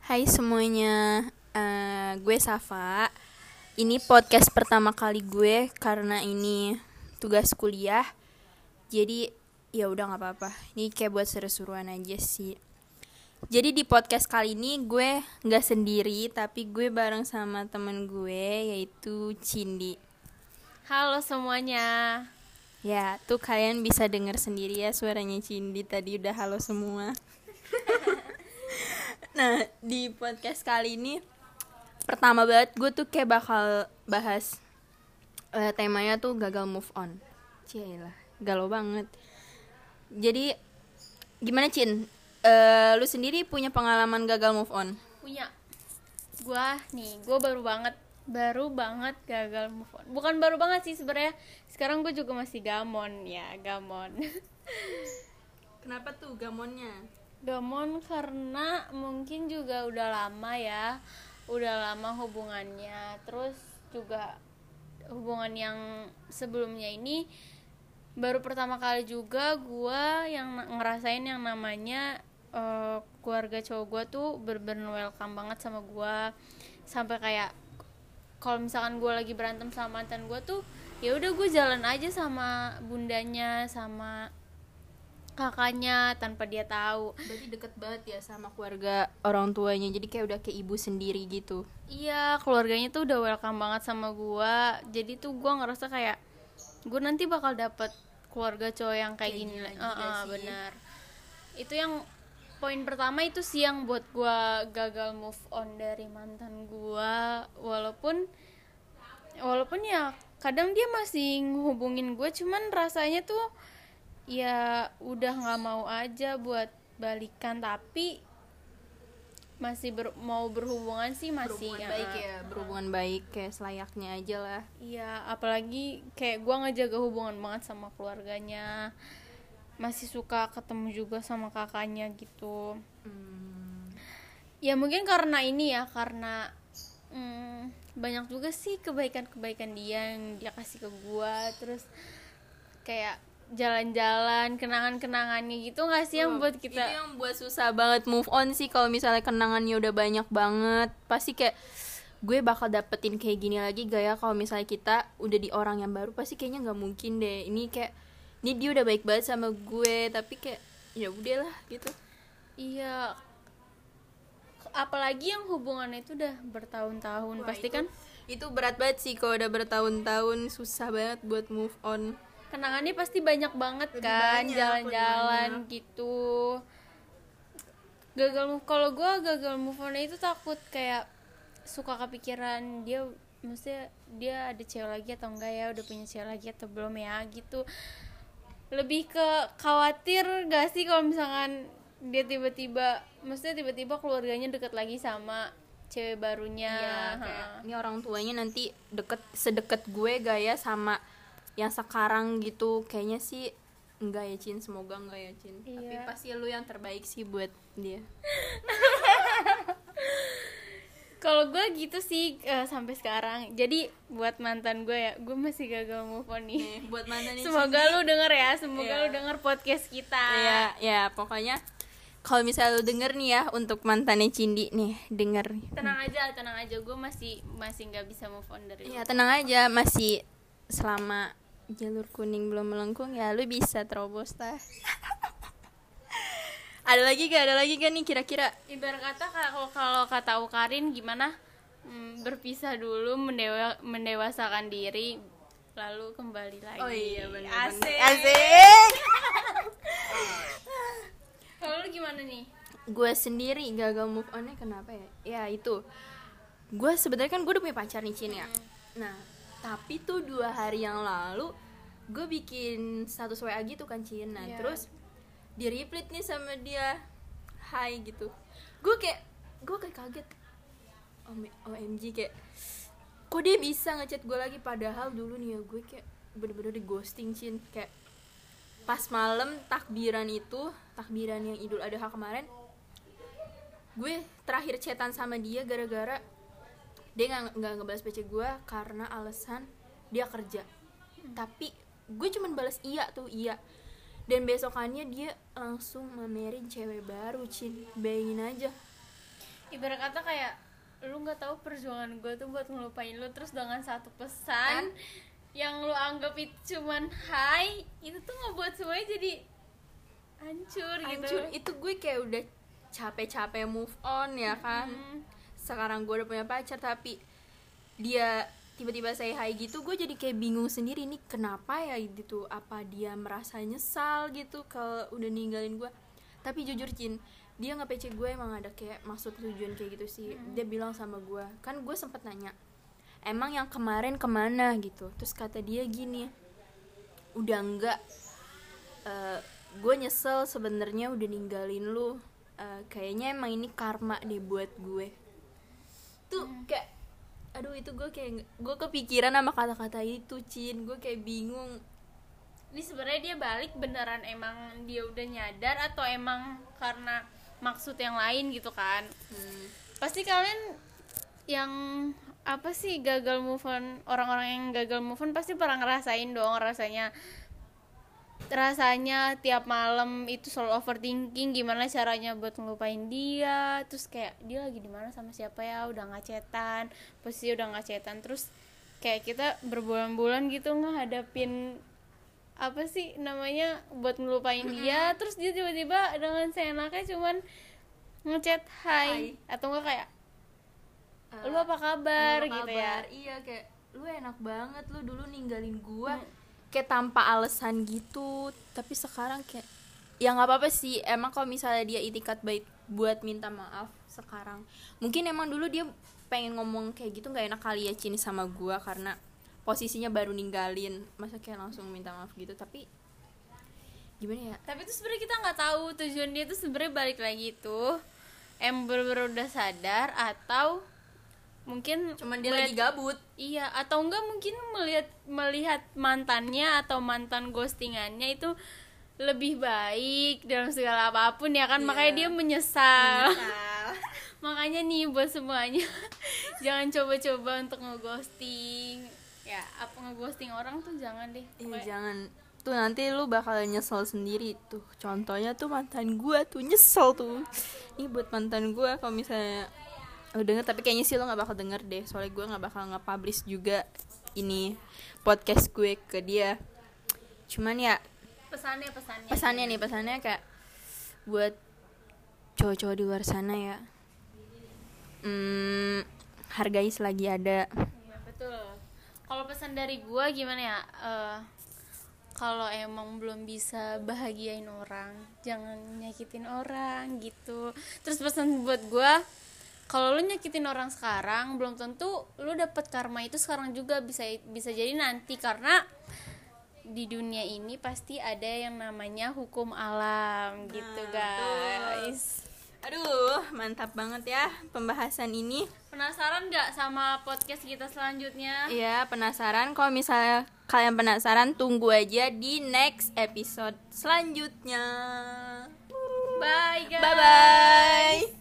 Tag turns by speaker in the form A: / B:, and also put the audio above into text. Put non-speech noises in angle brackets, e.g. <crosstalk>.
A: Hai semuanya, Eh, gue Safa. Ini podcast pertama kali gue karena ini tugas kuliah. Jadi ya udah nggak apa-apa. Ini kayak buat seru-seruan aja sih. Jadi di podcast kali ini gue nggak sendiri, tapi gue bareng sama temen gue yaitu Cindy.
B: Halo semuanya.
A: Ya, tuh kalian bisa denger sendiri ya suaranya Cindy tadi udah halo semua. <laughs> nah, di podcast kali ini pertama banget gue tuh kayak bakal bahas eh, temanya tuh gagal move on. Cielah, galau banget. Jadi gimana Cin? Eh, lu sendiri punya pengalaman gagal move on?
B: Punya. Gua nih, gua baru banget baru banget gagal move on. Bukan baru banget sih sebenarnya. Sekarang gue juga masih gamon ya, gamon. <laughs>
A: Kenapa tuh gamonnya?
B: Gamon karena mungkin juga udah lama ya. Udah lama hubungannya. Terus juga hubungan yang sebelumnya ini baru pertama kali juga gua yang ngerasain yang namanya eh, keluarga cowok gua tuh bener-bener welcome banget sama gua sampai kayak kalau misalkan gua lagi berantem sama mantan gua tuh ya udah gue jalan aja sama bundanya sama kakaknya tanpa dia tahu
A: Berarti deket banget ya sama keluarga orang tuanya Jadi kayak udah kayak ibu sendiri gitu
B: Iya, keluarganya tuh udah welcome banget sama gua. Jadi tuh gua ngerasa kayak gua nanti bakal dapet keluarga cowok yang kayak,
A: Kayak
B: gini Heeh,
A: sih?
B: benar. Itu yang poin pertama itu sih yang buat gua gagal move on dari mantan gua walaupun walaupun ya kadang dia masih hubungin gue cuman rasanya tuh ya udah nggak mau aja buat balikan tapi masih ber- mau berhubungan sih masih
A: Berhubungan baik
B: eh,
A: ya Berhubungan baik kayak selayaknya aja lah
B: Iya, apalagi kayak gua ngejaga hubungan banget sama keluarganya. Masih suka ketemu juga sama kakaknya gitu.
A: Hmm.
B: Ya mungkin karena ini ya, karena mm, banyak juga sih kebaikan-kebaikan dia yang dia kasih ke gua. Terus kayak jalan-jalan, kenangan-kenangannya gitu nggak sih yang buat kita?
A: Itu yang buat susah banget move on sih Kalau misalnya kenangannya udah banyak banget. Pasti kayak gue bakal dapetin kayak gini lagi gak ya kalau misalnya kita udah di orang yang baru? Pasti kayaknya nggak mungkin deh. Ini kayak ini dia udah baik banget sama gue tapi kayak ya udahlah gitu.
B: Iya. Apalagi yang hubungannya itu udah bertahun-tahun, pasti kan?
A: itu berat banget sih kalau udah bertahun-tahun. Susah banget buat move on
B: kenangannya pasti banyak banget
A: Lebih
B: kan jalan-jalan gitu. Gagal move kalau gue gagal move on itu takut kayak suka kepikiran dia maksudnya dia ada cewek lagi atau enggak ya udah punya cewek lagi atau belum ya gitu. Lebih ke khawatir gak sih kalau misalkan dia tiba-tiba maksudnya tiba-tiba keluarganya deket lagi sama cewek barunya?
A: Iya, kayak
B: Ha.
A: ini orang tuanya nanti deket sedekat gue gaya sama yang sekarang gitu kayaknya sih enggak ya Cin? Semoga enggak ya Cin. Tapi
B: Iya.
A: pasti lu yang terbaik sih buat dia. <laughs>
B: Kalau gue gitu sih eh, sampai sekarang. Jadi buat mantan gue ya gue masih gagal move on nih.
A: Buat mantan
B: semoga lu denger ya semoga
A: Iya.
B: lu denger podcast kita.
A: Ya ya pokoknya kalau misalnya lu denger nih ya untuk mantannya Cindi nih denger.
B: Tenang aja tenang aja. Gue masih masih nggak bisa move on dari
A: ya tenang aja masih selama jalur kuning belum melengkung ya lu bisa terobos lah <laughs> ada lagi gak ada lagi gak nih kira-kira?
B: Ibarat kata kalau kalau kata Ukarin gimana? Hmm, berpisah dulu mendewa mendewasakan diri lalu kembali lagi.
A: Oh iya, bener-bener.
B: asik.
A: Asik. <laughs>
B: kalau lu gimana nih?
A: Gue sendiri gagal move onnya kenapa ya? Ya itu. Gue sebenarnya kan gue udah punya pacar nih Cin ya. Nah tapi tuh dua hari yang lalu gue bikin status wa gitu kan Cin. Nah
B: Iya.
A: terus di replit nih sama dia. Hai gitu. Gue kayak gue kayak kaget. Om- omg kayak kok dia bisa ngechat gue lagi? Padahal dulu nih ya gue kayak bener-bener di ghosting Cin. Kayak pas malam takbiran itu takbiran yang idul adha kemarin gue terakhir chatan sama dia gara-gara dia nggak nggak ngebahas PC gue karena alasan dia kerja. Tapi gue cuman balas iya tuh iya. Dan besokannya dia langsung mamerin cewek baru cin. Bayangin aja.
B: Ibarat kata kayak lu nggak tahu perjuangan gue tuh buat ngelupain lu. Terus dengan satu pesan yang lu anggap itu cuman hai itu tuh ngebuat semuanya jadi hancur,
A: hancur.
B: Gitu
A: itu gue kayak udah capek-capek move on ya kan.
B: Hmm.
A: sekarang gue udah punya pacar tapi dia tiba-tiba saya hai gitu gue jadi kayak bingung sendiri nih kenapa ya gitu apa dia merasa nyesal gitu kalau udah ninggalin gue tapi jujur Cin dia nggak PC gue emang ada kayak maksud tujuan kayak gitu sih. Dia bilang sama gue kan gue sempet nanya emang yang kemarin ke mana? gitu. Terus kata dia gini udah enggak eh, gue nyesel sebenarnya udah ninggalin lu. Eh, kayaknya emang ini karma deh buat gue. Tuh kayak aduh itu gue kayak gue kepikiran sama kata-kata itu Cin. Gue kayak bingung.
B: Ini sebenarnya dia balik beneran emang dia udah nyadar atau emang karena maksud yang lain gitu kan?
A: Hmm,
B: pasti kalian yang apa sih gagal move on orang-orang yang gagal move on pasti pernah ngerasain dong rasanya rasanya tiap malam itu selalu overthinking gimana caranya buat ngelupain dia. Terus kayak dia lagi di mana sama siapa ya? Udah ngacetan pasti udah ngacetan terus kayak kita berbulan-bulan gitu ngehadapin apa sih namanya buat ngelupain dia. Terus dia tiba-tiba dengan seenaknya cuman ngechat hai. Atau enggak kayak
A: eh,
B: lu apa kabar?
A: Apa
B: gitu ya.
A: kabar? iya kayak lu enak banget lu dulu ninggalin gue
B: Hmm.
A: Kayak tanpa alasan gitu. Tapi sekarang kayak ya nggak apa-apa sih. Emang kalau misalnya dia itikat baik buat minta maaf sekarang mungkin emang dulu dia pengen ngomong kayak gitu nggak enak kali ya Cini sama gua karena posisinya baru ninggalin. Masa kayak langsung minta maaf gitu tapi gimana ya?
B: Tapi itu sebenarnya kita nggak tahu tujuan dia tuh sebenarnya balik lagi tuh. Em bener-bener udah sadar atau mungkin
A: cuman dia
B: melihat-
A: lagi gabut.
B: Iya atau enggak mungkin melihat melihat mantannya atau mantan ghostingannya itu lebih baik dalam segala apa pun ya kan?
A: Iya.
B: makanya dia menyesal. <laughs> Makanya nih buat semuanya <laughs> jangan coba-coba untuk ngeghosting. Ya apa ngeghosting orang tuh jangan deh.
A: Iya, jangan. Tuh nanti lu bakal nyesel sendiri tuh. Contohnya tuh mantan gua tuh nyesel tuh. Ini buat mantan gua kalau misalnya lu denger tapi kayaknya sih lu nggak bakal denger deh. Soalnya gua nggak bakal nge-publish juga ini podcast gue ke dia. Cuman ya
B: pesannya pesannya.
A: pesannya nih pesannya kayak buat cowok-cowok di luar sana ya. Hmm, hargai selagi ada.
B: Iya, betul. Kalau pesan dari gua gimana ya? Eh, kalau emang belum bisa bahagiain orang jangan nyakitin orang gitu. Terus pesan buat gua kalau lu nyakitin orang sekarang belum tentu lu dapet karma itu sekarang juga. Bisa bisa jadi nanti karena di dunia ini pasti ada yang namanya hukum alam. Gitu guys.
A: Aduh mantap banget ya pembahasan ini.
B: Penasaran nggak sama podcast kita selanjutnya?
A: Iya, penasaran? Kalau misalnya kalian penasaran, tunggu aja di next episode selanjutnya.
B: bye guys.
A: Bye bye.